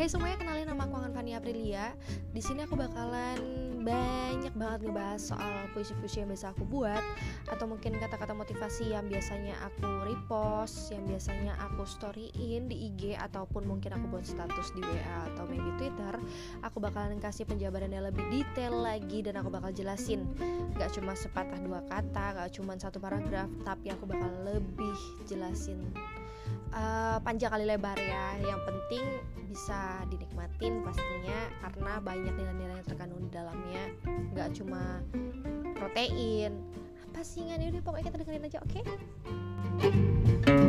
Hey semuanya kenalin nama aku Angan Fani Aprilia. Di sini aku bakalan banyak banget ngebahas soal puisi-puisi yang biasa aku buat atau mungkin kata-kata motivasi yang biasanya aku repost, yang biasanya aku storyin di IG ataupun mungkin aku buat status di WA atau maybe Twitter. Aku bakalan kasih penjabaran yang lebih detail lagi dan aku bakal jelasin. Gak cuma sepatah dua kata, gak cuma satu paragraf, tapi aku bakal lebih jelasin uh, panjang kali lebar ya yang penting bisa dinikmatin pastinya karena banyak nilai-nilai yang terkandung di dalamnya. Nggak cuma protein. Apa sih nggak udah pokoknya kita dengerin aja oke? okay?